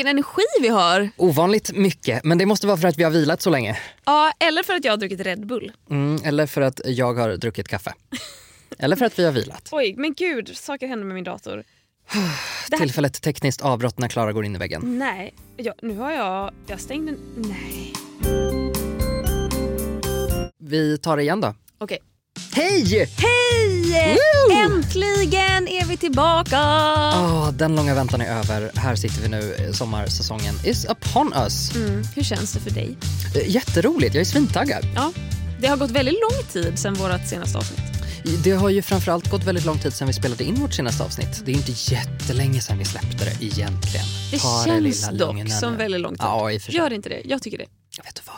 Vilken energi vi har. Ovanligt mycket, men det måste vara för att vi har vilat så länge. Ja, eller för att jag har druckit Red Bull. Mm, eller för att jag har druckit kaffe. eller för att vi har vilat. Oj, men gud, saker händer med min dator. Här- Tillfället tekniskt avbrott när Klara går in i väggen. Nej, jag, nu har jag... Jag stängde... Nej. Vi tar det igen då. Okej. Hej! Hej! Woo! Äntligen är vi tillbaka! Åh, den långa väntan är över. Här sitter vi nu. Sommarsäsongen is upon us. Mm, hur känns det för dig? Eh, Jätteroligt, jag är svintaggad. Ja, det har gått väldigt lång tid sedan vårt senaste avsnitt. Det har ju framförallt gått väldigt lång tid sedan vi spelade in vårt senaste avsnitt. Det är inte jättelänge sedan vi släppte det egentligen. Det Ta känns lilla dock som nu. väldigt lång tid. Ja. Gör inte det? Jag tycker det. Vet du vad?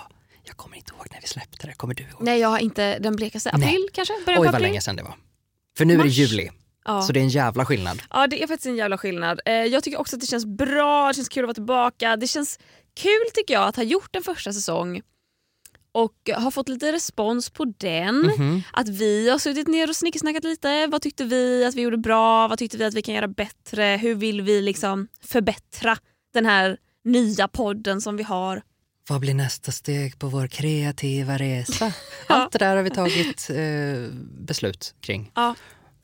Jag kommer inte ihåg när vi släppte det. Kommer du ihåg? Nej, jag har inte den blekaste. April Nej. kanske? Början Oj vad april? länge sedan det var. För nu är det Mars. juli. Ja. Så det är en jävla skillnad. Ja, det är faktiskt en jävla skillnad. Eh, jag tycker också att det känns bra, det känns kul att vara tillbaka. Det känns kul tycker jag att ha gjort en första säsong och har fått lite respons på den. Mhm. Att vi har suttit ner och snickesnackat lite. Vad tyckte vi att vi gjorde bra? Vad tyckte vi att vi kan göra bättre? Hur vill vi liksom förbättra den här nya podden som vi har? Vad blir nästa steg på vår kreativa resa? Allt det där har vi tagit eh, beslut kring. Ja.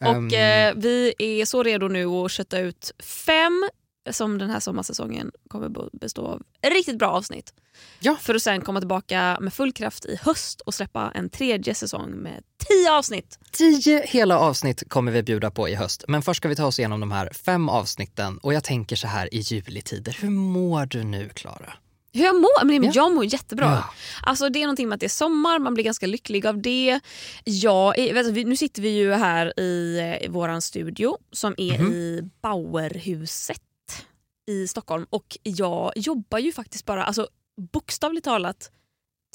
Och Ehm, eh, vi är så redo nu att kötta ut fem som den här sommarsäsongen kommer be- bestå av riktigt bra avsnitt. Ja. För att sen komma tillbaka med full kraft i höst och släppa en tredje säsong med tio avsnitt. Tio hela avsnitt kommer vi bjuda på i höst. Men först ska vi ta oss igenom de här fem avsnitten. Och jag tänker så här i juletider. Hur mår du nu Klara? Hur jag mår? Men Ja. Jag mår jättebra. Ja. Alltså, det är någonting med att det är sommar, man blir ganska lycklig av det. Jag du, nu sitter vi ju här i, eh, våran studio som är Mhm. i Bauerhuset i Stockholm och jag jobbar ju faktiskt bara, alltså bokstavligt talat,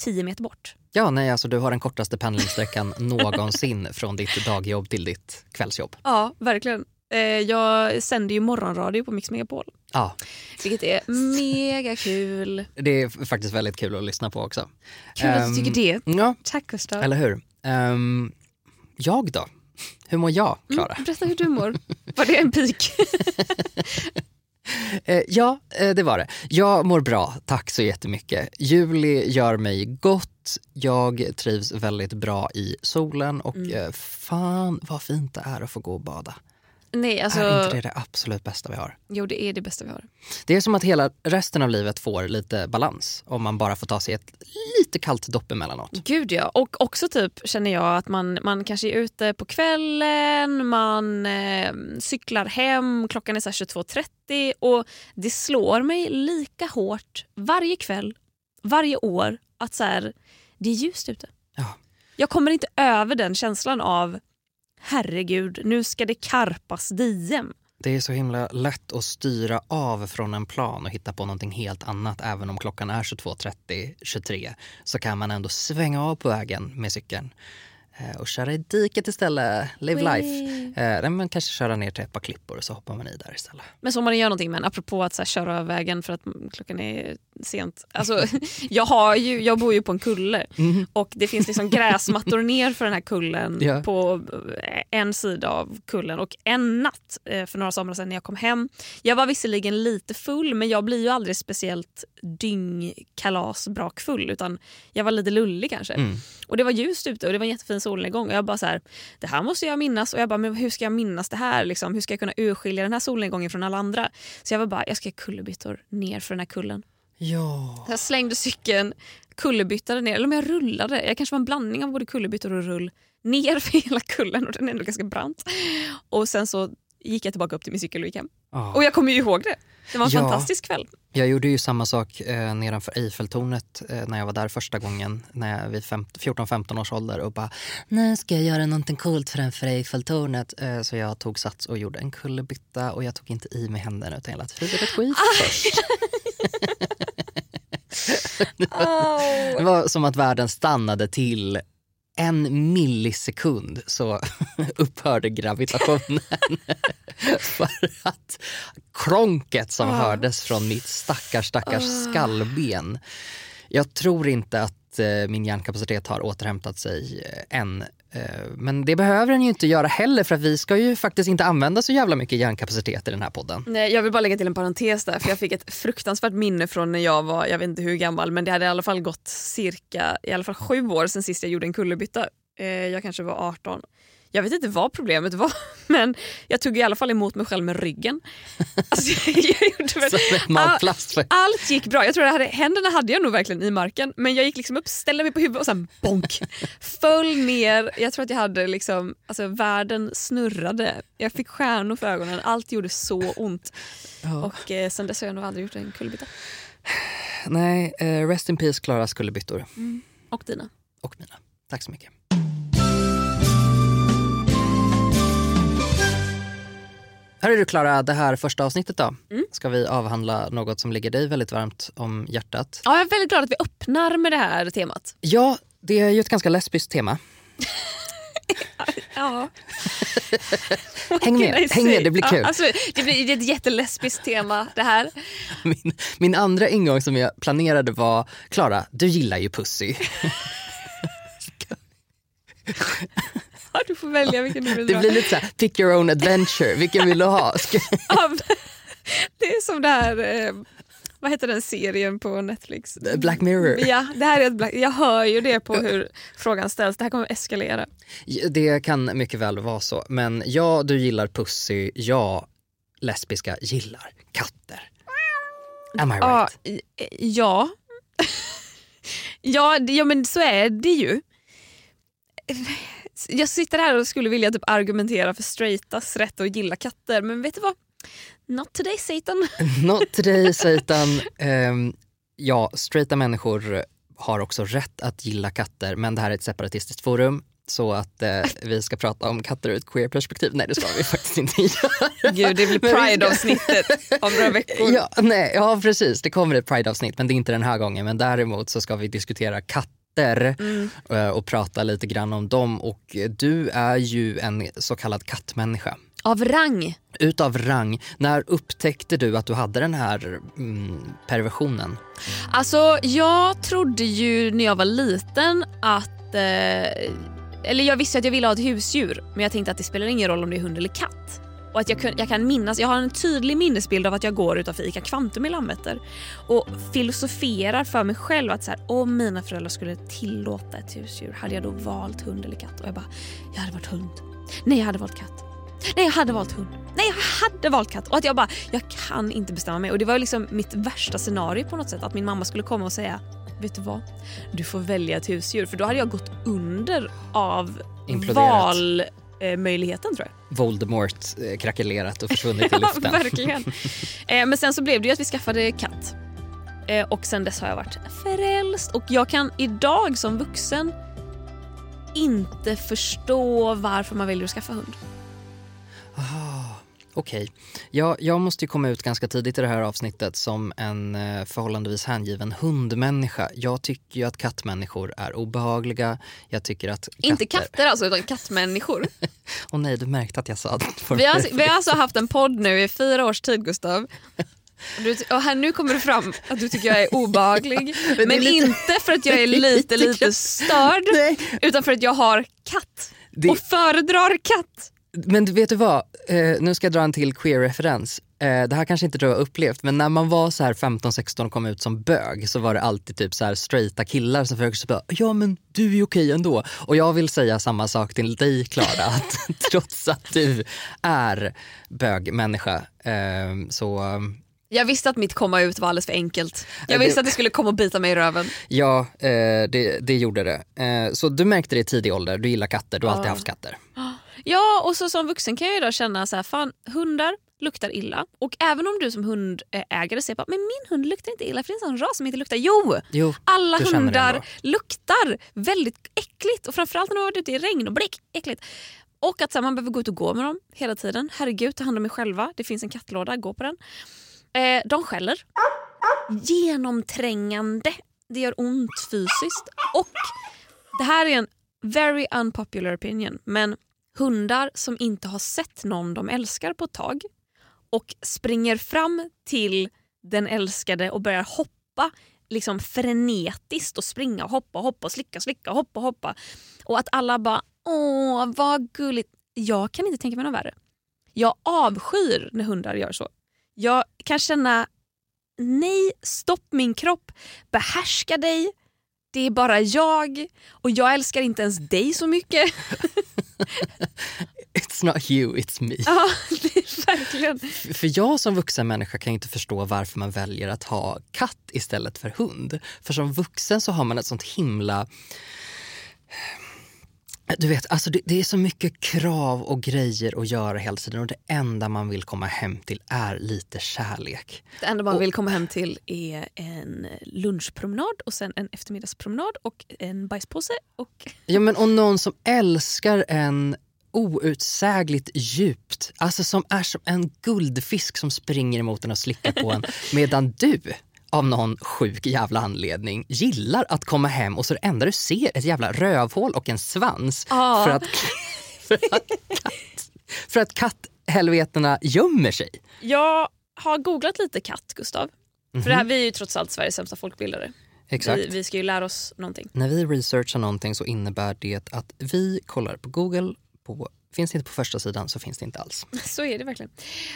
10 meter bort. Ja, nej, alltså du har den kortaste pendlingssträckan någonsin från ditt dagjobb till ditt kvällsjobb. Ja, verkligen. Eh, Jag sänder ju morgonradio på Mix Megapol, Ja, vilket är mega kul. det är faktiskt väldigt kul att lyssna på också. Kul att Ehm, du tycker det. Ja, Tack Gustav. eller hur? Ehm, jag då? Hur mår jag, Klara? Mm, berätta hur du mår. Var det en pik? Eh, ja, eh, det var det. Jag mår bra, tack så jättemycket. Juli gör mig gott. Jag trivs väldigt bra i solen och Mm. eh, fan vad fint det är att få gå och bada. Nej, alltså, Är inte det det absolut bästa vi har? jo det är det bästa vi har. Det är som att hela resten av livet får lite balans om man bara får ta sig ett lite kallt dopp emellanåt. Gud ja, och också typ känner jag att man, man kanske är ute på kvällen, man eh, cyklar hem, klockan är så här 22.30 och det slår mig lika hårt varje kväll, varje år att så här, det är ljust ute. Ja. Jag kommer inte över den känslan av herregud, nu ska det karpas diem. Det är så himla lätt att styra av från en plan och hitta på någonting helt annat. Även om klockan är 22.30, 23 så kan man ändå svänga av på vägen med cykeln och köra i diket istället. Live Wee. life. Eh, men kanske köra ner till ett par klippor och så hoppar man i där istället. Men som man gör någonting med, apropå att här, köra vägen för att mm, klockan är sent. Alltså, jag, har ju, jag bor ju på en kulle och det finns liksom gräsmattor ner för den här kullen Ja. på eh, en sida av kullen. Och en natt eh, för några somrar sedan när jag kom hem, jag var visserligen lite full men jag blir ju aldrig speciellt dyngkalasbrakfull utan jag var lite lullig kanske. Mm. Och det var ljust ute och det var en jättefin solnedgång och jag bara så här, det här måste jag minnas och jag bara, men hur ska jag minnas det här liksom? Hur ska jag kunna urskilja den här solnedgången från alla andra? Så jag var bara, jag ska göra kullerbyttor ner för den här kullen. Ja. Jag slängde cykeln, kullerbyttade ner, eller om jag rullade, jag kanske var en blandning av både kullerbyttor och rull, ner för hela kullen och den är ändå ganska brant. Och sen så gick jag tillbaka upp till min cykel och gick hem. Ja. Och jag kommer ju ihåg det. Det var en Ja. fantastisk kväll. Jag gjorde ju samma sak eh, nedanför Eiffeltornet eh, när jag var där första gången när jag vid fem- 14-15 års ålder och bara nu ska jag göra någonting coolt framför Eiffeltornet. Eh, så jag tog sats och gjorde en kullerbytta och jag tog inte i med händerna utan jag lät huvudet skit först. Det var som att världen stannade till en millisekund så upphörde gravitationen. För att kronket som hördes från mitt stackars, stackars skallben. Jag tror inte att eh, min hjärnkapacitet har återhämtat sig eh, än. Eh, men det behöver den ju inte göra heller för att vi ska ju faktiskt inte använda så jävla mycket hjärnkapacitet i den här podden. Nej, jag vill bara lägga till en parentes där för jag fick ett fruktansvärt minne från när jag var, jag vet inte hur gammal, men det hade i alla fall gått cirka i alla fall sju år sedan sist jag gjorde en kullerbytta. Eh, jag kanske var 18. Jag vet inte vad problemet var, men jag tog i alla fall emot mig själv med ryggen. Alltså, jag gjorde väl, för- allt gick bra. Jag tror jag hade, händerna hade jag nog verkligen i marken, men jag gick liksom upp, ställde mig på huvudet och sen bonk. Föll ner. Jag tror att jag hade liksom, alltså världen snurrade. Jag fick stjärnor för ögonen. Allt gjorde så ont. Och eh, sen dess har jag nog aldrig gjort en kullerbytta. Nej, eh, rest in peace Klara skullerbyttor. Och dina. Och mina. Tack så mycket. Hörru du Klara, det här första avsnittet då. Ska vi avhandla något som ligger dig väldigt varmt om hjärtat? Ja, jag är väldigt glad att vi öppnar med det här temat. Ja, det är ju ett ganska lesbiskt tema. Ja. Häng med, häng med, det blir kul. Ja, alltså, det, blir, är ett jättelesbiskt tema det här. Min, min andra ingång som jag planerade var, Klara, du gillar ju pussy. Ja, du får välja vilken du vill Det dra. blir lite så här, pick your own adventure, vilken vill du ha? Av- Det är som det här, eh, vad heter den serien på Netflix? Black Mirror. Ja, det här är ett black, jag hör ju det på hur frågan ställs. Det här kommer eskalera. Det kan mycket väl vara så. Men ja, du gillar pussy. Ja, lesbiska gillar katter. Am I Ja, right? eh, ja. ja, det- ja, men så är det ju. Jag sitter här och skulle vilja typ argumentera för straightas rätt att gilla katter, men vet du vad? Not today Satan. Not today Satan. Ehm, ja, straighta människor har också rätt att gilla katter men det här är ett separatistiskt forum. Så att eh, vi ska prata om katter ur ett queer-perspektiv. Nej det ska vi faktiskt inte göra. Gud, det blir Pride-avsnittet om några veckor. Ja, nej, ja precis, det kommer ett Pride-avsnitt men det är inte den här gången. Men däremot så ska vi diskutera katter eh, och prata lite grann om dem. Och du är ju en så kallad kattmänniska. Av rang. Utav rang, när upptäckte du att du hade den här mm, perversionen? Alltså, jag trodde ju när jag var liten att... Eh, eller jag visste att jag ville ha ett husdjur, men jag tänkte att det spelar ingen roll om det är hund eller katt. Och att jag, kun, jag kan minnas, jag har en tydlig minnesbild av att jag går utanför ICA Kvantum i Landvetter och filosoferar för mig själv att så här, om mina föräldrar skulle tillåta ett husdjur, hade jag då valt hund eller katt? Och jag bara, jag hade valt hund. Nej, jag hade valt katt. Nej, jag hade valt hund. Nej, jag hade valt katt. Och att jag bara, jag kan inte bestämma mig. Och det var liksom mitt värsta scenario på något sätt. Att min mamma skulle komma och säga, vet du vad? Du får välja ett husdjur. För då hade jag gått under av Imploderat. Valmöjligheten tror jag. Voldemort eh, krackelerat och försvunnit i Ja, luften. verkligen. Eh, men sen så blev det ju att vi skaffade katt. Eh, och sen dess har jag varit frälst. Och jag kan idag som vuxen inte förstå varför man väljer att skaffa hund. Okej, jag, jag måste ju komma ut ganska tidigt i det här avsnittet som en eh, förhållandevis hängiven hundmänniska. Jag tycker ju att kattmänniskor är obehagliga. Jag tycker att katter... Inte katter alltså, utan kattmänniskor. Åh nej, du märkte att jag sa det. Vi har, vi har alltså haft en podd nu i fyra års tid Gustav. Du, och här, nu kommer det fram att du tycker jag är obehaglig. Men, det är lite- inte för att jag är lite lite störd Nej. utan för att jag har katt. Det- Och föredrar katt. Men vet du vad, eh, nu ska jag dra en till queer-referens. Eh, det här kanske inte du har upplevt, men när man var så här 15-16 och kom ut som bög så var det alltid typ så här straighta killar som försökte säga ja men du är okej ändå. Och jag vill säga samma sak till dig Klara, att trots att du är bögmänniska eh, så Jag visste att mitt komma ut var alldeles för enkelt. Jag visste att det skulle komma och bita mig i röven. Ja, eh, det, det gjorde det. Eh, så du märkte det i tidig ålder, du gillar katter, du har alltid haft katter. Ja, och så som vuxen kan jag då känna så här, fan hundar luktar illa. Och även om du som hundägare säger bara, men min hund luktar inte illa för det är en sån ras som inte luktar. Jo! Jo, Alla hundar luktar väldigt äckligt och framförallt när man har varit ute i regn och blick, äckligt. Och att så här, man behöver gå ut och gå med dem hela tiden. Herregud, ta hand om er själva. Det finns en kattlåda, gå på den. Eh, de skäller. Genomträngande. Det gör ont fysiskt. Och det här är en very unpopular opinion men hundar som inte har sett någon de älskar på ett tag och springer fram till den älskade och börjar hoppa liksom frenetiskt och springa och hoppa och hoppa och slicka och slicka och hoppa och hoppa. Och att alla bara åh vad gulligt. Jag kan inte tänka mig något värre. Jag avskyr när hundar gör så. Jag kan känna nej, stopp min kropp, behärska dig. Det är bara jag och jag älskar inte ens dig så mycket. It's not you, it's me. Ja, det är verkligen. För jag som vuxen människa kan inte förstå varför man väljer att ha katt istället för hund. För som vuxen så har man ett sånt himla... Du vet, alltså det, det är så mycket krav och grejer att göra hela tiden och det enda man vill komma hem till är lite kärlek. Det enda man vill komma hem till är en lunchpromenad och sen en eftermiddagspromenad och en bajspåse. Och... Ja, men och någon som älskar en outsägligt djupt, alltså som är som en guldfisk som springer emot en och slickar på en medan du av någon sjuk jävla anledning gillar att komma hem och så det enda du ser är ett jävla rövhål och en svans Ja. för att, för att, katt, för att katthelvetena gömmer sig. Jag har googlat lite katt, Gustav. För det här, vi är ju trots allt Sveriges sämsta folkbildare. Exakt. Vi, vi ska ju lära oss någonting. När vi researchar någonting så innebär det att vi kollar på Google, på, finns det inte på första sidan så finns det inte alls. Så är det verkligen.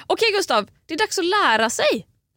Okej Gustav, det är dags att lära sig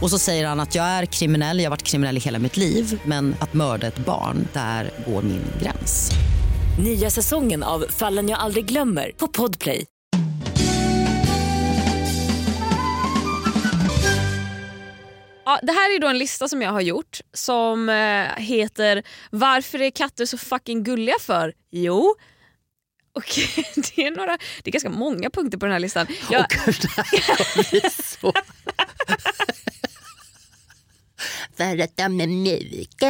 Och så säger han att jag är kriminell, jag har varit kriminell i hela mitt liv men att mörda ett barn, där går min gräns. Nya säsongen av Fallen jag aldrig glömmer på Podplay. Ja, det här är då en lista som jag har gjort som eh, heter Varför är katter så fucking gulliga för? Jo, och det är, några, det är ganska många punkter på den här listan. Jag, Och det här kommer bli så... För att de är mjuka.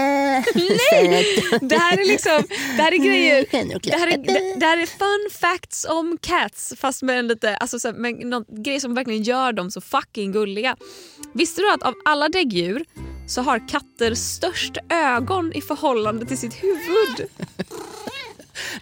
Nej! det här är liksom det här är grejer Stjärnor det här, är, det, det här är fun facts om cats fast med en lite, alltså så här, med någon grej som verkligen gör dem så fucking gulliga. Visste du att av alla däggdjur så har katter störst ögon i förhållande till sitt huvud?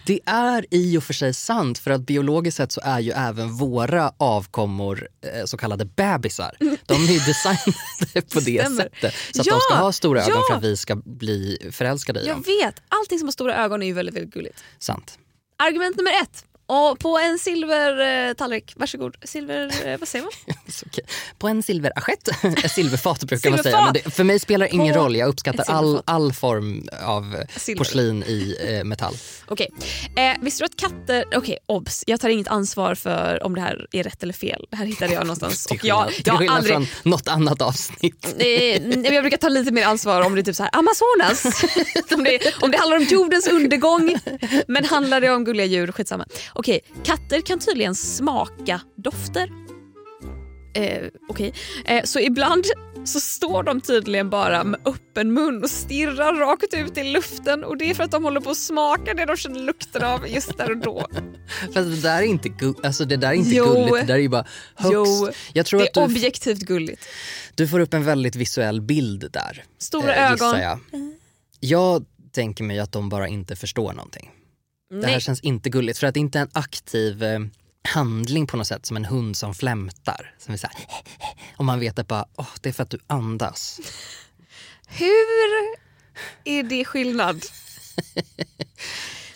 Det är i och för sig sant för att biologiskt sett så är ju även våra avkommor eh, så kallade bebisar. De är ju designade på det Stämmer. sättet. Så att Ja, de ska ha stora ögon ja. för att vi ska bli förälskade i Jag dem. vet, allting som har stora ögon är ju väldigt, väldigt gulligt. Sant. Argument nummer ett. Och på en silvertallrik, eh, varsågod. Silver, eh, vad säger man? På en silverassiett, ett silverfat brukar man säga. Silverfat! Men det, för mig spelar det ingen På roll, jag uppskattar all, silverfat. all form av Silver. porslin i eh, metall. Okej. Eh, visste du att katter... Okej, obs. Jag tar inget ansvar för om det här är rätt eller fel. Det här hittade jag någonstans. Till jag, skillnad, till jag skillnad aldrig... från något annat avsnitt. Eh, jag brukar ta lite mer ansvar om det är typ så här Amazonas. om, det, om det handlar om jordens undergång. Men handlar det om gulliga djur, skitsamma. Okej, katter kan tydligen smaka dofter. Eh, Okej, eh, så ibland så står de tydligen bara med öppen mun och stirrar rakt ut i luften och det är för att de håller på att smaka det de känner lukten av just där och då. Fast det där är inte, alltså, det där är inte Jo. gulligt, det där är ju bara högst. Jo, jag tror Det att är du, objektivt gulligt. du får upp en väldigt visuell bild där. Stora eh, ögon. Jag. jag tänker mig att de bara inte förstår någonting. Det här känns inte gulligt för att det inte är en aktiv eh, handling på något sätt som en hund som flämtar. Som är så här, och man vet att bara, åh, det är för att du andas. Hur är det skillnad?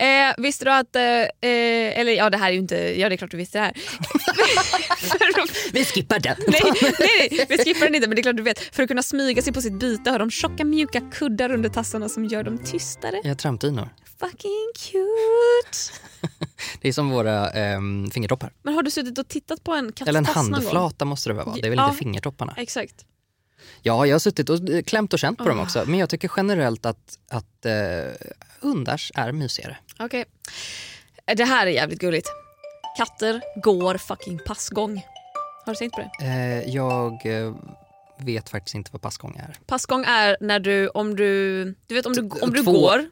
Eh, visste du att, eh, eh, eller ja det här är ju inte, ja det är klart du visste det här. Vi skippar den. nej, nej, nej, vi skippar den inte men det är klart du vet. För att kunna smyga sig på sitt byte har de tjocka mjuka kuddar under tassarna som gör dem tystare. Ja, trampdynor. Fucking cute! Det är som våra ehm, fingertoppar. Men har du suttit och tittat på en katts Eller en handflata måste det väl vara? Det är väl Ja. inte fingertopparna? Exakt. Ja, jag har suttit och eh, klämt och känt på dem Ah. också. Men jag tycker generellt att, att eh, hundars är mysigare. Okej. Det här är jävligt gulligt. Katter går fucking passgång. Har du tänkt på det? Eh, jag eh, vet faktiskt inte vad passgång är. Passgång är när du, om du, du vet om du, om du två. går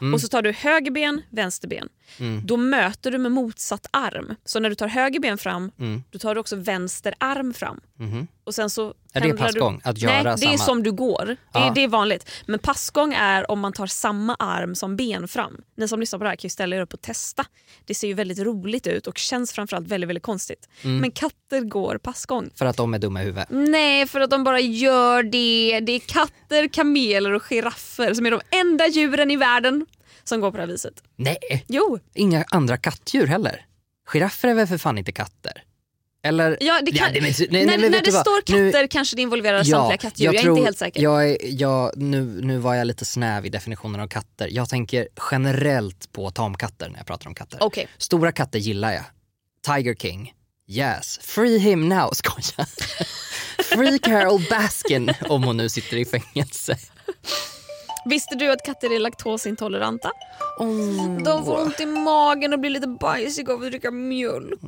Mm. och så tar du höger ben, vänster ben. Mm. Då möter du med motsatt arm. Så när du tar höger ben fram, Mm. då tar du också vänster arm fram. Mhm. Och sen så Är det passgång? Du... Att göra Nej, det är samma- som du går. Det är, Ja. det är vanligt. Men passgång är om man tar samma arm som ben fram. Ni som lyssnar på det här kan ju ställa er upp och testa. Det ser ju väldigt roligt ut och känns framförallt väldigt, väldigt konstigt. Mm. Men katter går passgång. För att de är dumma i huvudet. Nej, för att de bara gör det. Det är katter, kameler och giraffer som är de enda djuren i världen som går på det här viset. Nej, Jo, inga andra kattdjur heller. Giraffer är väl för fan inte katter? Eller? ja, det kan... Ja, det- men- nej, nej, när, men när det står katter Nu- kanske det involverar samtliga kattdjur. Jag, är tror- inte helt säker. Jag, är- jag, nu, nu var jag lite snäv i definitionen av katter. Jag tänker generellt på tamkatter när jag pratar om katter. Okej. Stora katter gillar jag. Tiger King. Yes. Free him now. Skoja. Free Carol Baskin om hon nu sitter i fängelse. Visste du att katter är laktosintoleranta? Oh. De får ont i magen och blir lite bajsiga av att dricka mjölk.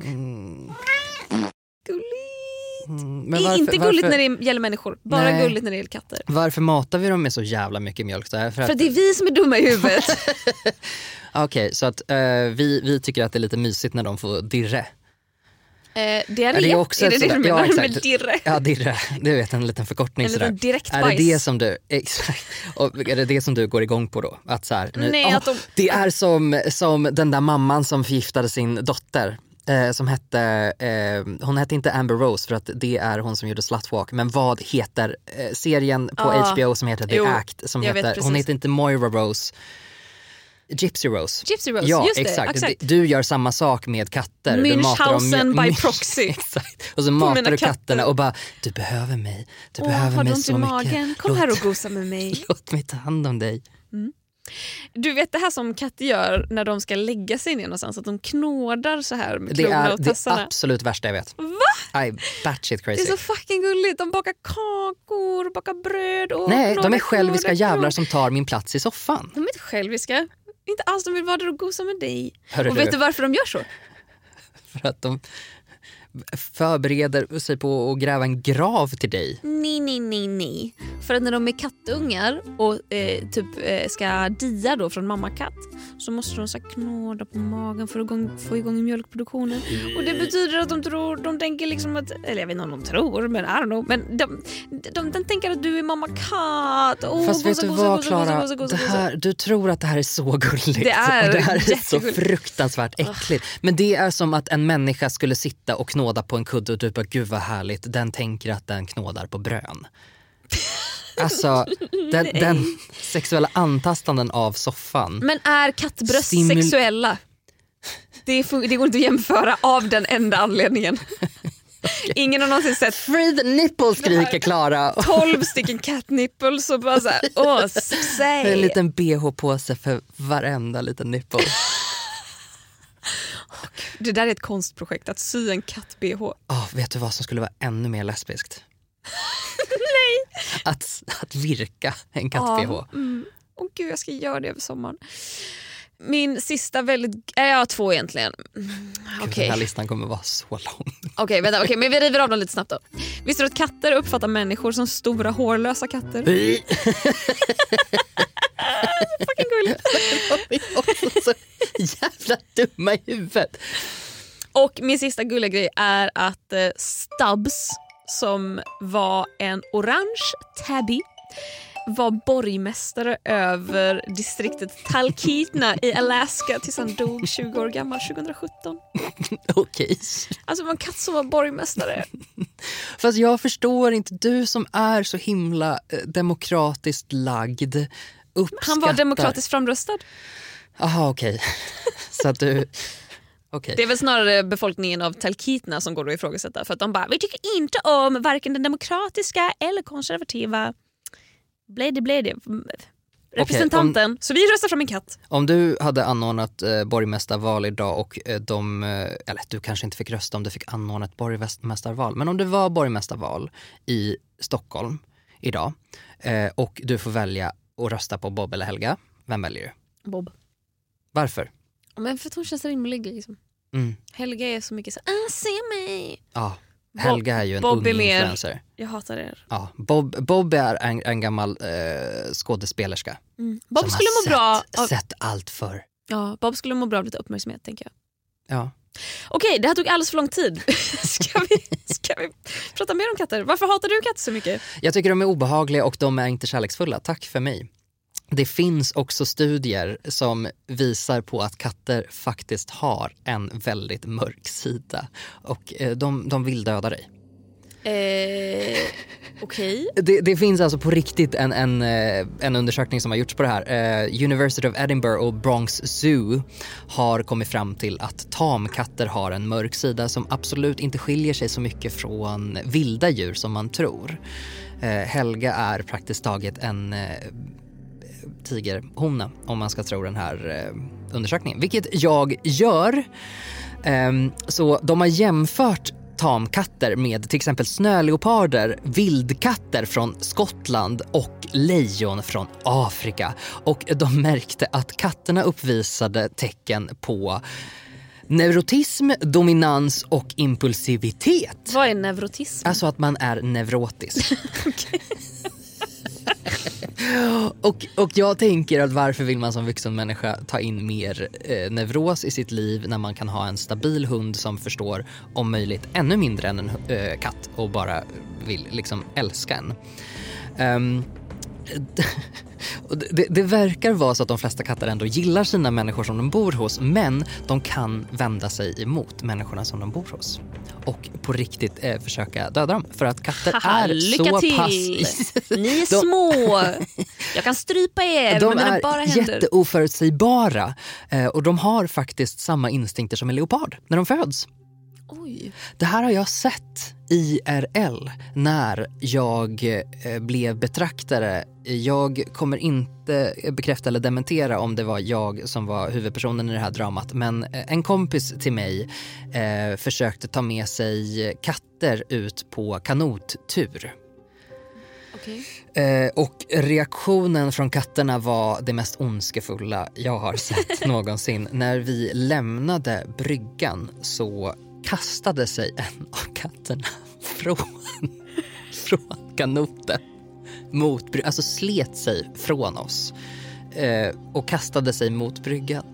Gulligt. Mm, Det är varför- inte gulligt varför- när det gäller människor, bara Nej. gulligt när det gäller katter. Varför matar vi dem med så jävla mycket mjölk? Så här? För För att, det är vi som är dumma i huvudet. Okej, så att eh, vi, vi tycker att det är lite mysigt när de får dirre. Eh, diarré, det är också är det det du menar ja, med exakt. dirre? Ja, dirre. Du vet, en liten förkortning En liten direkt är det det som du, exakt. Och är det det som du går igång på då? Att så här, Nej, åh, att de- Det är som, som den där mamman som förgiftade sin dotter. Eh, som hette, eh, hon hette inte Amber Rose för att det är hon som gjorde Slutwalk. Men vad heter eh, serien på Ah, HBO som heter The jo, Act? Som heter, hon heter inte Moira Rose. Gypsy Rose. Gypsy Rose, ja, just det, exakt. exakt. Du gör samma sak med katter. Du matar dem Münchhausen by proxy. exakt. Och så matar du katter. katterna och bara, du behöver mig. Du Åh, behöver mig så mycket. magen? Kom låt, här och gosa med mig. låt mig ta hand om dig. Du vet det här som katter gör när de ska lägga sig ner någonstans, att de knådar så här med Det klorna är och det tassarna. absolut värsta jag vet. Va? I batshit Det crazy. är så fucking gulligt. De bakar kakor, bakar bröd och Nej, de är själviska knådar, jävlar som tar min plats i soffan. De är inte själviska. Inte alls, de vill vara där och gosa med dig. Hörru och vet du. du varför de gör så? För att de förbereder sig på att gräva en grav till dig. Nej, nej, nej, nej. För att när de är kattungar och eh, typ eh, ska dia då från mammakatt så måste de så knåda på magen för att igång, få igång mjölkproduktionen. Och det betyder att de tror, de tänker liksom att, eller jag vet inte om de tror, men I don't know. Men de, de, de tänker att du är mamma katt. Oh, Fast vet du vad Klara, du tror att det här är så gulligt. Det är och det här är så fruktansvärt äckligt. Men det är som att en människa skulle sitta och knåda på en kudde och du bara gud vad härligt, den tänker att den knådar på brön. Alltså den, den sexuella antastanden av soffan. Men är kattbröst Simul- sexuella? Det, det går inte att jämföra av den enda anledningen. Ingen har någonsin sett Free the nipple skriker Klara. 12 stycken cat nipples och bara såhär, åh säg. En liten bh-påse för varenda liten nipple. Det där är ett konstprojekt, att sy en katt-bh. Oh, vet du vad som skulle vara ännu mer lesbiskt? Nej! Att, att virka en katt-bh. Ja, mm. Åh gud, jag ska göra det över sommaren. Min sista väldigt, äh, jag har två egentligen. Okej, Den här listan kommer vara så lång. Okej, vänta, okej, men vi river av dem lite snabbt då. Visste du att katter uppfattar människor som stora hårlösa katter? Fucking gulligt. De är också så jävla dumma i huvudet. Och min sista gulliga grej är att eh, Stubbs, som var en orange tabby, var borgmästare över distriktet Talkeetna i Alaska tills han dog 20 år gammal 2017. Okej. Alltså det var en katt som var borgmästare. Fast jag förstår inte, du som är så himla eh, demokratiskt lagd uppskattar... Han var demokratiskt framröstad. Jaha okej. så att du... Okej. Det är väl snarare befolkningen av Talkeetna som går att ifrågasätta för att de bara vi tycker inte om varken den demokratiska eller konservativa blade blade representanten. Så vi röstar fram en katt. Om du hade anordnat eh, borgmästarval idag och eh, de, eh, eller du kanske inte fick rösta om du fick anordna ett borgmästarval, men om det var borgmästarval i Stockholm idag eh, och du får välja att rösta på Bob eller Helga, vem väljer du? Bob. Varför? Men för att hon känns rimlig. Liksom. Mm. Helga är så mycket så ah, se mig. Ja, Helga är ju en Bob ung är mer- influencer. Jag hatar er. Ja, Bob, Bob är en, en gammal eh, skådespelerska. Mm. Bob som skulle må bra sett, av, sett allt för. ja, Bob skulle må bra av lite uppmärksamhet tänker jag. Ja. Okej, det här tog alldeles för lång tid. ska, vi, ska vi prata mer om katter? Varför hatar du katter så mycket? Jag tycker de är obehagliga och de är inte kärleksfulla. Tack för mig. Det finns också studier som visar på att katter faktiskt har en väldigt mörk sida och eh, de, de vill döda dig. Eh, Okej. Det, det finns alltså på riktigt en, en, eh, en undersökning som har gjorts på det här. Eh, University of Edinburgh och Bronx Zoo har kommit fram till att tamkatter har en mörk sida som absolut inte skiljer sig så mycket från vilda djur som man tror. Eh, Helga är praktiskt taget en tigerhona om man ska tro den här eh, undersökningen, vilket jag gör. Ehm, så de har jämfört tamkatter med till exempel snöleoparder, vildkatter från Skottland och lejon från Afrika. Och de märkte att katterna uppvisade tecken på neurotism, dominans och impulsivitet. Vad är neurotism? Alltså att man är neurotisk. och, och jag tänker att varför vill man som vuxen människa ta in mer eh, neuros i sitt liv när man kan ha en stabil hund som förstår om möjligt ännu mindre än en eh, katt och bara vill liksom älska en. Um, det, det verkar vara så att de flesta katter ändå gillar sina människor som de bor hos men de kan vända sig emot människorna som de bor hos. Och på riktigt eh, försöka döda dem för att katter Haha, är lycka så till! pass... Ni är De- små. Jag kan strypa er De med mina är bara händer. jätteoförutsägbara eh, och de har faktiskt samma instinkter som en leopard när de föds. Oj. Det här har jag sett IRL när jag eh, blev betraktare. Jag kommer inte bekräfta eller dementera om det var jag som var huvudpersonen i det här dramat men eh, en kompis till mig eh, försökte ta med sig katter ut på kanottur. Okej. Eh, och reaktionen från katterna var det mest ondskefulla jag har sett någonsin. När vi lämnade bryggan så kastade sig en av katterna från, från kanoten mot alltså slet sig från oss eh, och kastade sig mot bryggan.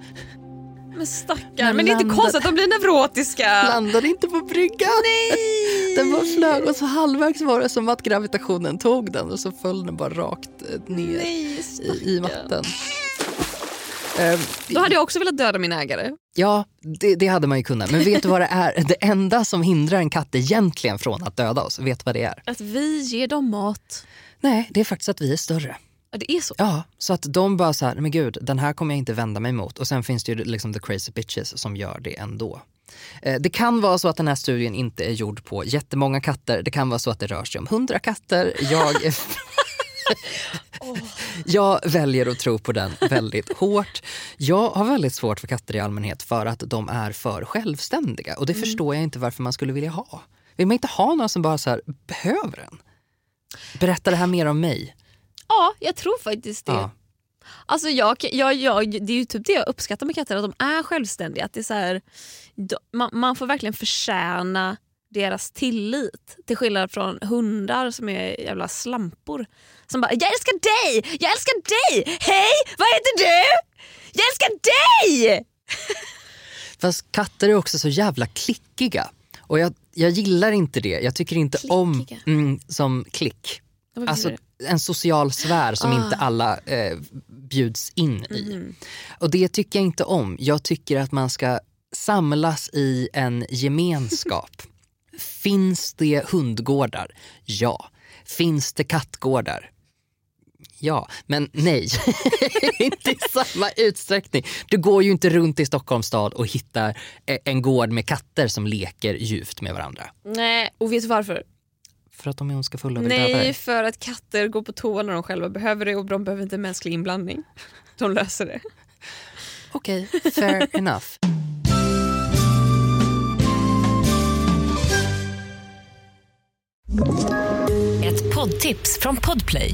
Men stackarn. Men det är inte konstigt att de blir neurotiska. Landade inte på bryggan! Nej! Den bara flög och så halvvägs var det som att gravitationen tog den och så föll den bara rakt eh, ner Nej, i, i vatten. Eh, Då hade jag också velat döda min ägare. Ja, det, det hade man ju kunnat. Men vet du vad det är? Det enda som hindrar en katt egentligen från att döda oss, vet du vad det är? Att vi ger dem mat. Nej, det är faktiskt att vi är större. Ja, det är så. Ja, så att de bara så här, men gud, den här kommer jag inte vända mig mot. Och sen finns det ju liksom the crazy bitches som gör det ändå. Eh, Det kan vara så att den här studien inte är gjord på jättemånga katter. Det kan vara så att det rör sig om hundra katter. Jag, jag väljer att tro på den väldigt hårt. Jag har väldigt svårt för katter i allmänhet för att de är för självständiga. Och det förstår jag inte varför man skulle vilja ha. Vill man inte ha någon som bara så här, behöver en? Berätta det här mer om mig. Ja, jag tror faktiskt det. Ja. Alltså jag, jag, jag, det är ju typ det jag uppskattar med katter, att de är självständiga. Att det är så här, de- man, man får verkligen förtjäna deras tillit. Till skillnad från hundar som är jävla slampor. Som bara “jag älskar dig, jag älskar dig, hej vad heter du? Jag älskar dig!” Fast katter är också så jävla klickiga. Och jag, jag gillar inte det. Jag tycker inte om Klickiga? mm, som klick. Alltså en social sfär som Ah. inte alla eh, bjuds in i. Mhm. Och det tycker jag inte om. Jag tycker att man ska samlas i en gemenskap. Finns det hundgårdar? Ja. Finns det kattgårdar? Ja, men nej. inte i samma utsträckning. Du går ju inte runt i Stockholms stad och hittar eh, en gård med katter som leker djupt med varandra. Nej, och vet du varför? För att de är ondskefulla och vill döda Nej, dig. för att katter går på toa när de själva behöver det och de behöver inte mänsklig inblandning. De löser det. Okej, fair enough. Ett poddtips från Podplay.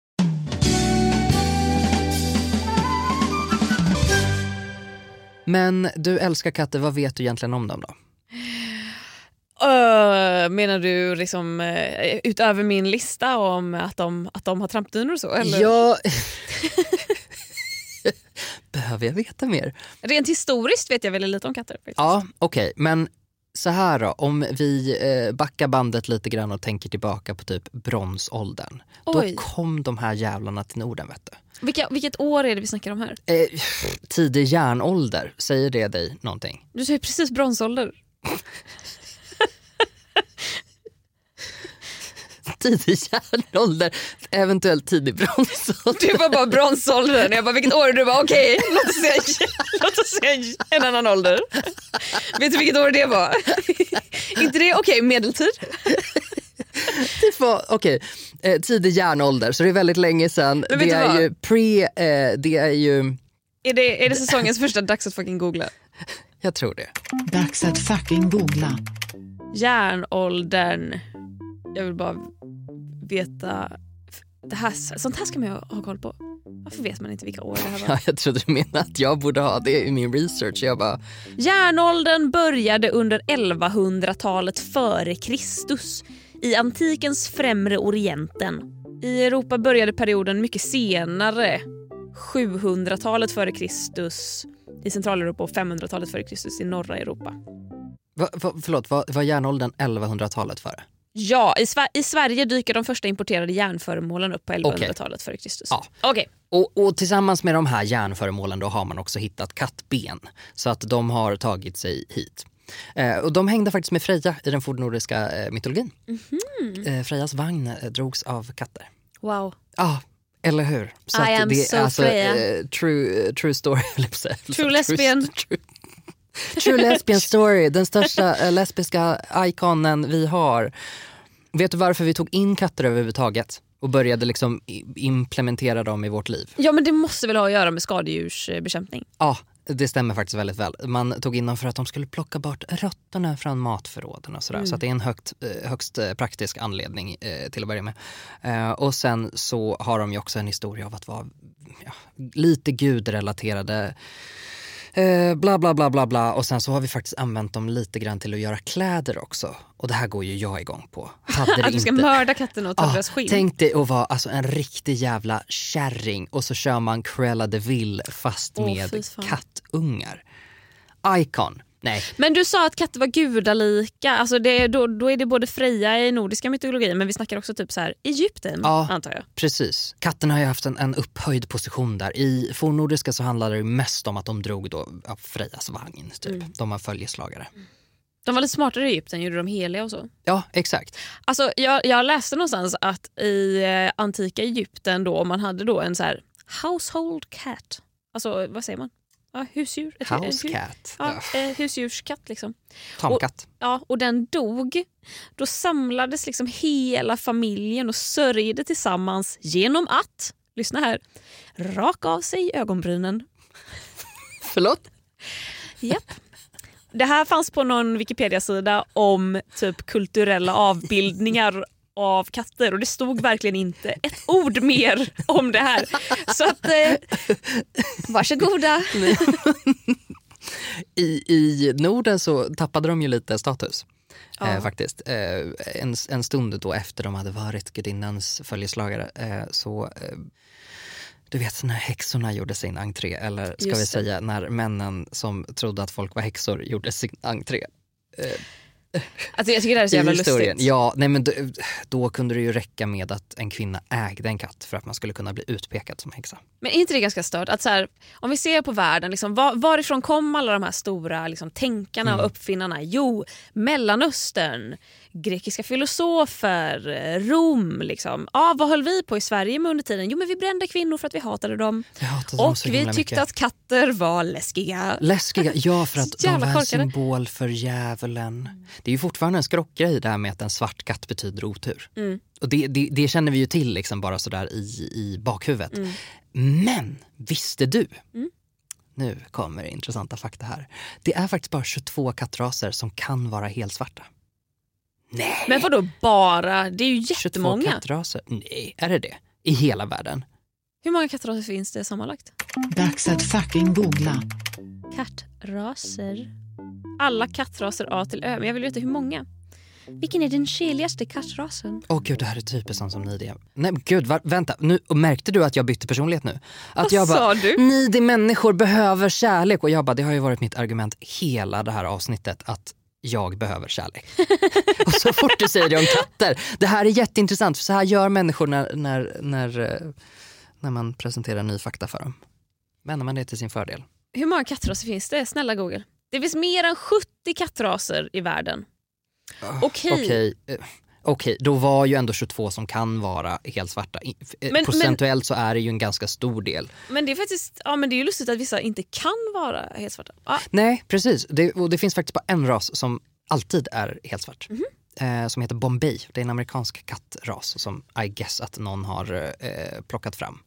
Men du älskar katter, vad vet du egentligen om dem då? Öh, menar du liksom eh, utöver min lista om att de, att de har trampdynor och så? Eller? Ja... Behöver jag veta mer? Rent historiskt vet jag väldigt lite om katter. faktiskt. Ja, okej. Men så här då, om vi eh, backar bandet lite grann och tänker tillbaka på typ bronsåldern. Oj. Då kom de här jävlarna till Norden vet du. Vilka, vilket år är det vi snackar om här? Eh, tidig järnålder, säger det dig någonting? Du säger precis bronsålder. Tidig järnålder, eventuellt tidig bronsålder. Du var bara bronsåldern. Jag bara vilket år? Du bara okej, låt, oss säga, låt oss säga en annan ålder. Vet du vilket år det var? Inte det okej, medeltid? Det var, okej, eh, tidig järnålder, så det är väldigt länge sedan. Det är vad? ju pre, eh, det är ju, Är det, är det säsongens första dags att fucking googla? jag tror det. Dags att fucking googla. Järnåldern. Jag vill bara veta. Det här, sånt här ska man ju ha koll på. Varför vet man inte vilka år det här var? Ja, jag trodde du menade att jag borde ha det i min research. Jag bara, Järnåldern började under 1100-talet före Kristus i antikens främre orienten. I Europa började perioden mycket senare, 700-talet före Kristus i Centraleuropa och 500-talet före Kristus i norra Europa. va, va, förlåt, var, järnåldern 1100-talet före? Ja, i, Sver- i Sverige dyker de första importerade järnföremålen upp på 1100-talet före Kristus. Ja. Okej. Och, och tillsammans med de här järnföremålen då har man också hittat kattben. Så att de har tagit sig hit. Eh, och de hängde faktiskt med Freja i den fornnordiska eh, mytologin. Eh, Frejas vagn eh, drogs av katter. Wow. Ja, eller hur? Så I att am det so alltså, Freja. eh, true, true story. True lesbian. True, true lesbian story, den största lesbiska ikonen vi har. Vet du varför vi tog in katter överhuvudtaget? Och började liksom implementera dem i vårt liv? Ja men det måste väl ha att göra med skadedjursbekämpning? Ja, det stämmer faktiskt väldigt väl. Man tog in dem för att de skulle plocka bort rötterna från matförråden och sådär. Så att det är en högt, eh, högst eh, praktisk anledning eh, till att börja med. Eh, och sen så har de ju också en historia av att vara ja, lite gudrelaterade. Eh, bla bla bla bla bla och sen så har vi faktiskt använt dem lite grann till att göra kläder också. Och det här går ju jag igång på. Hade Att du ska inte- mörda katterna och ta Ja, deras skinn? tänk dig att vara alltså, en riktig jävla kärring och så kör man Cruella de Vil fast Åh, med kattungar. Icon. Nej, Men du sa att katter var gudalika. Alltså det, då, då är det både Freja i nordiska mytologin men vi snackar också typ så här Egypten Ja. antar jag. precis. Katterna har ju haft en, en upphöjd position där. I fornnordiska så handlade det mest om att de drog då av Frejas vagn. Typ. Mm. De var följeslagare. De var lite smartare i Egypten, gjorde de heliga och så. Ja, exakt. Alltså, jag, jag läste någonstans att i eh, antika Egypten då, man hade då en så här household cat, alltså vad säger man? Ja, husdjur. Ett- House ett hu- cat. Ja, eh, husdjurskatt liksom. Tamkatt. Ja, och den dog. Då samlades liksom hela familjen och sörjde tillsammans genom att, lyssna här, raka av sig ögonbrynen. Förlåt? Japp. Det här fanns på någon Wikipedia-sida om typ kulturella avbildningar av katter och det stod verkligen inte ett ord mer om det här. Så att, eh, varsågoda. I, I Norden så tappade de ju lite status. Ja. Eh, faktiskt. Eh, en, en stund då efter de hade varit gudinnans följeslagare eh, så eh, du vet när häxorna gjorde sin entré, eller ska Just vi det. säga när männen som trodde att folk var häxor gjorde sin entré. Alltså, jag tycker det här är så jävla historien. lustigt. Ja, nej men då, då kunde det ju räcka med att en kvinna ägde en katt för att man skulle kunna bli utpekad som häxa. Men är inte det ganska stört? Att så här, om vi ser på världen, liksom, var, varifrån kom alla de här stora liksom, tänkarna och uppfinnarna? Jo, Mellanöstern, grekiska filosofer, eh, Rom. Liksom. Ja, vad höll vi på i Sverige med under tiden? Jo, men vi brände kvinnor för att vi hatade dem. Hatade Och vi tyckte mycket. att katter var läskiga. Läskiga, ja för att de var en symbol för djävulen. Det är ju fortfarande en skrockgrej det här med att en svart katt betyder otur. Mm. Och det, det, det känner vi ju till liksom bara sådär i, i bakhuvudet. Mm. Men visste du, nu kommer intressanta fakta här. Det är faktiskt bara 22 kattraser som kan vara helt svarta. Nej! Men vadå bara? Det är ju 22 jättemånga. kattraser? Nej, är det det? I hela världen? Hur många kattraser finns det sammanlagt? Dags att fucking googla. Kattraser. Alla kattraser A till Ö. Men jag vill veta hur många. Vilken är den keligaste kattrasen? Åh gud, det här är typiskt sånt som Nidia. Nej men gud, va, vänta. Nu, märkte du att jag bytte personlighet nu? Att Vad jag bara, sa du? Nidig människor behöver kärlek. Och jag bara, det har ju varit mitt argument hela det här avsnittet att jag behöver kärlek. och så fort du säger det om katter. Det här är jätteintressant för så här gör människor när, när, när, eh, när man presenterar ny fakta för dem. Vänder man det till sin fördel. Hur många kattraser finns det? Snälla Google. Det finns mer än 70 kattraser i världen. Okej. Okej, eh, okej, då var ju ändå 22 som kan vara helt svarta. I- eh, Men- Procentuellt så är det ju en ganska stor del. Men det är faktiskt ja, men det är ju lustigt att vissa inte kan vara helt svarta. Ja, Nej, precis. Det, och det finns faktiskt bara en ras som alltid är helt svart. Mhm. Eh, som heter Bombay. Det är en amerikansk kattras som I guess att någon har eh, plockat fram.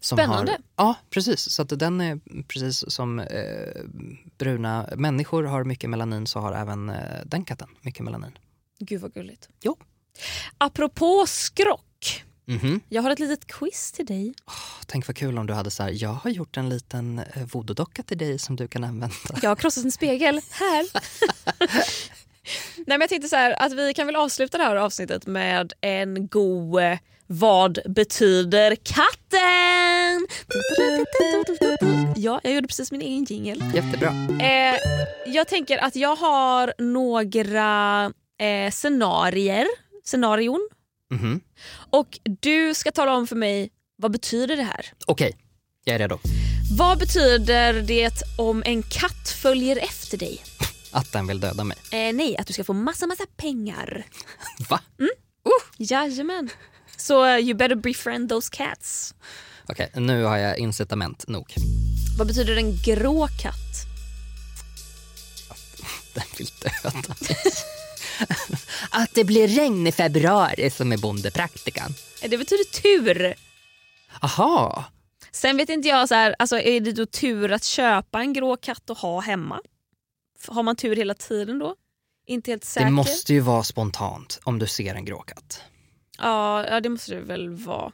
Som Spännande. Har, ja, precis. Så att den är precis som eh, bruna människor har mycket melanin så har även eh, den katten mycket melanin. Gud vad gulligt. Jo. Apropå skrock. Mhm. Jag har ett litet quiz till dig. Tänk vad kul om du hade så här, jag har gjort en liten eh, voodoo-docka till dig som du kan använda. Jag har krossat en spegel här. Nej, men jag tänkte så här, att vi kan väl avsluta det här avsnittet med en god eh, Vad betyder katten? Ja, jag gjorde precis min egen jingel. Jättebra. Eh, jag tänker att jag har några eh, scenarier, scenarion Mhm. och du ska tala om för mig vad betyder det här? Okej, jag är redo. Vad betyder det om en katt följer efter dig? Att den vill döda mig. Eh, nej, att du ska få massa massa pengar. Va? Jajamän. Så uh, you better befriend those cats. Okej, nu har jag incitament nog. Vad betyder en grå katt? Den vill döda mig. Att det blir regn i februari som är bondepraktikan. Det betyder tur. Aha. Sen vet inte jag, så här, alltså, är det då tur att köpa en grå katt och ha hemma? Har man tur hela tiden då? Inte helt säker? Det måste ju vara spontant om du ser en grå katt. Ja, ja, det måste det väl vara.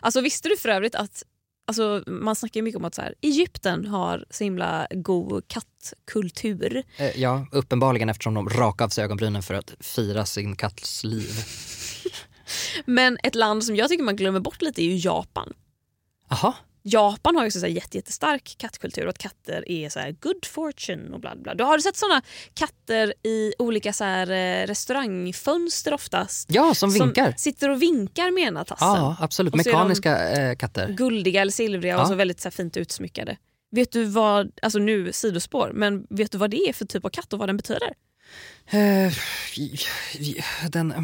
Alltså Visste du för övrigt att alltså, man snackar ju mycket om att så här, Egypten har så himla god kattkultur. Eh, ja, uppenbarligen eftersom de rakar av sig ögonbrynen för att fira sin katts liv. Men ett land som jag tycker man glömmer bort lite är ju Japan. Aha. Japan har ju så här jätte, jättestark kattkultur och att katter är så här good fortune och bla bla. Du har du sett såna katter i olika så här, eh, restaurangfönster oftast? Ja, som vinkar. Som sitter och vinkar med ena tassen. Ja, absolut. Och Mekaniska eh, katter. Guldiga eller silvriga och Ja. så väldigt så här, fint utsmyckade. Vet du vad, alltså nu sidospår, men vet du vad det är för typ av katt och vad den betyder? Eh, den,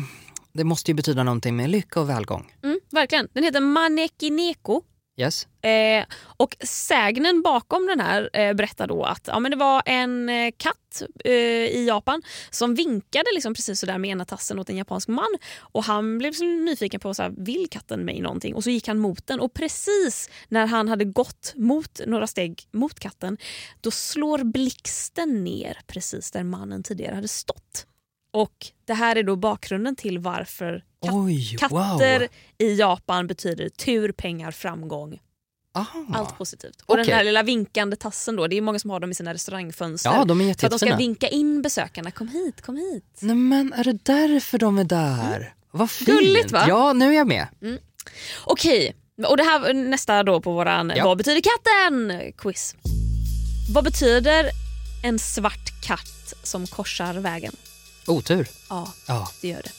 det måste ju betyda någonting med lycka och välgång. Mm, verkligen. Den heter Manekineko. Yes? Eh, och sägnen bakom den här eh, berättar då att ja, men det var en eh, katt eh, i Japan som vinkade liksom precis sådär med ena tassen åt en japansk man. Och Han blev så nyfiken på så här, vill katten mig någonting och så gick han mot den. Och precis när han hade gått mot några steg mot katten då slår blixten ner precis där mannen tidigare hade stått. Och Det här är då bakgrunden till varför kat- Oj, katter wow. i Japan betyder tur, pengar, framgång. Aha. Allt positivt. Och Okej. den här lilla vinkande tassen då, det är många som har dem i sina restaurangfönster. Ja, de är för att de ska vinka in besökarna. Kom hit, kom hit. Nej men är det därför de är där? Vad fint. Gulligt, va? Ja, nu är jag med. Okej, och det här nästa då på våran Ja. Vad betyder katten? quiz. Vad betyder en svart katt som korsar vägen? Otur. Ja, Ja. det gör det.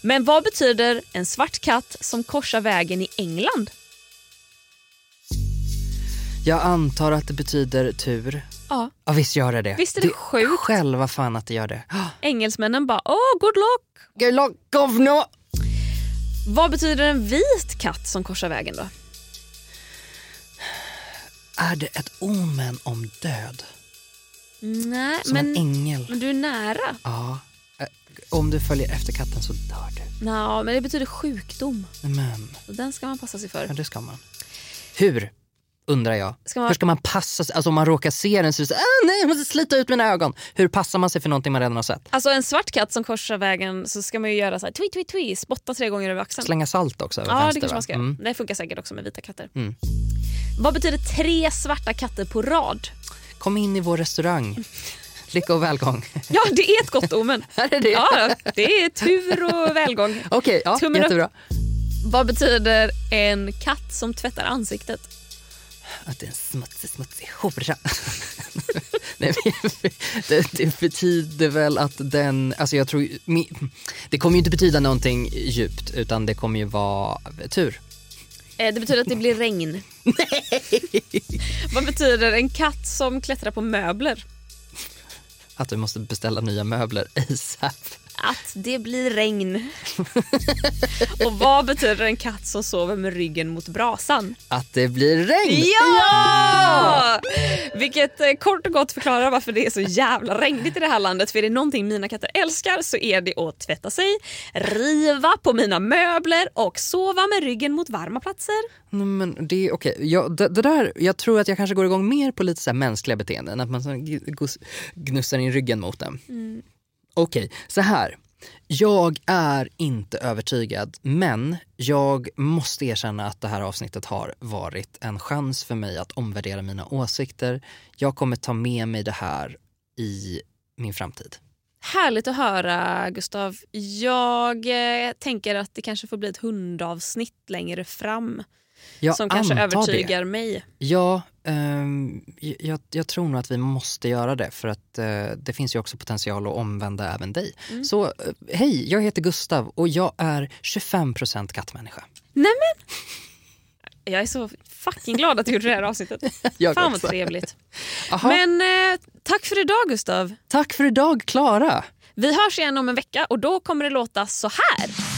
Men vad betyder en svart katt som korsar vägen i England? Jag antar att det betyder tur. Ja, Ja, visst gör det det. Visst är det sjukt? Själva fan att det gör det. engelsmännen bara oh good luck. Good luck, governor! Vad betyder en vit katt som korsar vägen då? Är det ett omen om död? Nej, Som en men, ängel? men du är nära. Ja. Eh, Om du följer efter katten så dör du. Nå, men det betyder sjukdom. Men, Och den ska man passa sig för. ja, det ska man. Hur? Undrar jag. Ska man- Hur ska man passa sig? Alltså om man råkar se den så är det så, ah, nej jag måste slita ut mina ögon. Hur passar man sig för någonting man redan har sett? Alltså en svart katt som korsar vägen så ska man ju göra så här tweet, tweet, tweet, spotta tre gånger över axeln. Slänga salt också över Ja, vänster det kanske va? man ska. Mm. Det funkar säkert också med vita katter. Mm. Vad betyder tre svarta katter på rad? Kom in i vår restaurang. Lycka och välgång. Ja, det är ett gott omen. Är det. Ja, det är tur och välgång. Okej, ja, Tummen upp. jättebra. Vad betyder en katt som tvättar ansiktet? Att det är en smutsig, smutsig hora. Nej, det, det betyder väl att den, alltså jag tror, det kommer ju inte betyda någonting djupt utan det kommer ju vara tur. Eh, Det betyder att det blir regn. Vad betyder en katt som klättrar på möbler? Att du måste beställa nya möbler ASAP. Att det blir regn. och vad betyder en katt som sover med ryggen mot brasan? Att det blir regn. Ja! Vilket eh, kort och gott förklarar varför det är så jävla regnigt i det här landet. För är det någonting mina katter älskar så är det att tvätta sig, riva på mina möbler och sova med ryggen mot varma platser. Men det är okej. Jag, det, det där, jag tror att jag kanske går igång mer på lite så mänskliga beteenden. Att man så gnussar in ryggen mot dem. Okej, så här. Jag är inte övertygad, men jag måste erkänna att det här avsnittet har varit en chans för mig att omvärdera mina åsikter. Jag kommer ta med mig det här i min framtid. Härligt att höra Gustav. Jag eh, tänker att det kanske får bli ett hundavsnitt längre fram jag som kanske övertygar det. mig. Ja, ehm, jag, jag tror nog att vi måste göra det för att eh, det finns ju också potential att omvända även dig. Mm. Så eh, hej, jag heter Gustav och jag är 25% kattmänniska. Jag är så fucking glad att du gjorde det här avsnittet. Jag Fan vad också. trevligt. Aha, Men eh, tack för idag Gustav. Tack för idag Klara! Vi hörs igen om en vecka och då kommer det låta så här.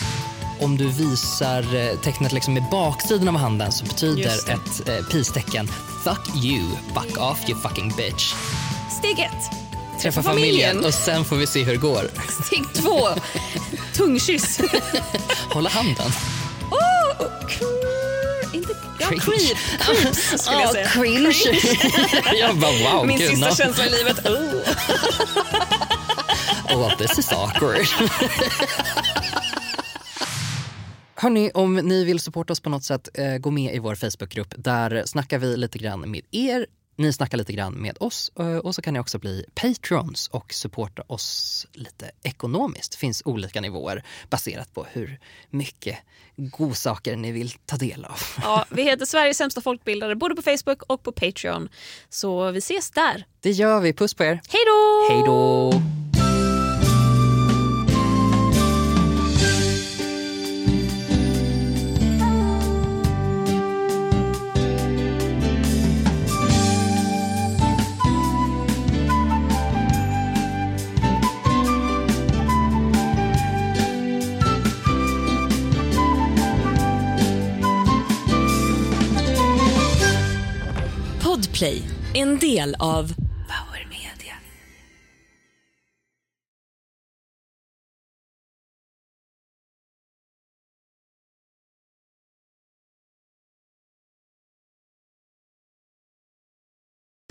Om du visar eh, tecknet liksom med baksidan av handen så betyder ett eh, peace-tecken fuck you, fuck off you fucking bitch. Steg ett. Träffa familjen och sen får vi se hur det går. Steg två. Tungkyss. Hålla handen. Oh, inte, ja, Cringe. creep. Creeps skulle jag säga. cringe. jag bara wow, Min gud, sista no. känsla i livet. Oh. Oh, this is awkward. Hörni, om ni vill supporta oss på något sätt, eh, gå med i vår Facebookgrupp. Där snackar vi lite grann med er. Ni snackar lite grann med oss eh, och så kan ni också bli patrons och supporta oss lite ekonomiskt. Det finns olika nivåer baserat på hur mycket godsaker ni vill ta del av. Ja, vi heter Sveriges sämsta folkbildare både på Facebook och på Patreon. Så vi ses där. Det gör vi. Puss på er. Hej då! Hej då! Podplay, en del av Power Media.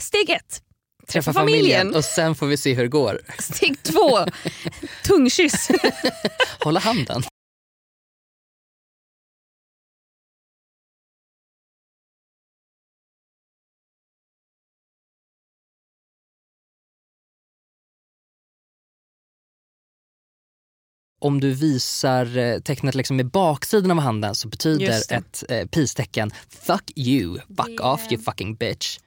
Steg ett. Träffa familjen. familjen och sen får vi se hur det går. Steg två. Tungkyss. Hålla handen. Om du visar eh, tecknet liksom med baksidan av handen så betyder ett eh, peace-tecken fuck you, fuck off you fucking bitch.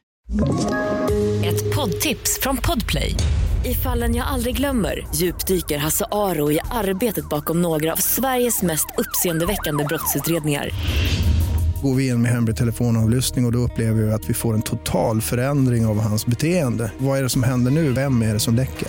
Ett poddtips från Podplay. I fallen jag aldrig glömmer djupdyker Hasse Aro i arbetet bakom några av Sveriges mest uppseendeväckande brottsutredningar. Går vi in med hemlig telefonavlyssning och, och då upplever vi att vi får en total förändring av hans beteende. Vad är det som händer nu? Vem är det som läcker?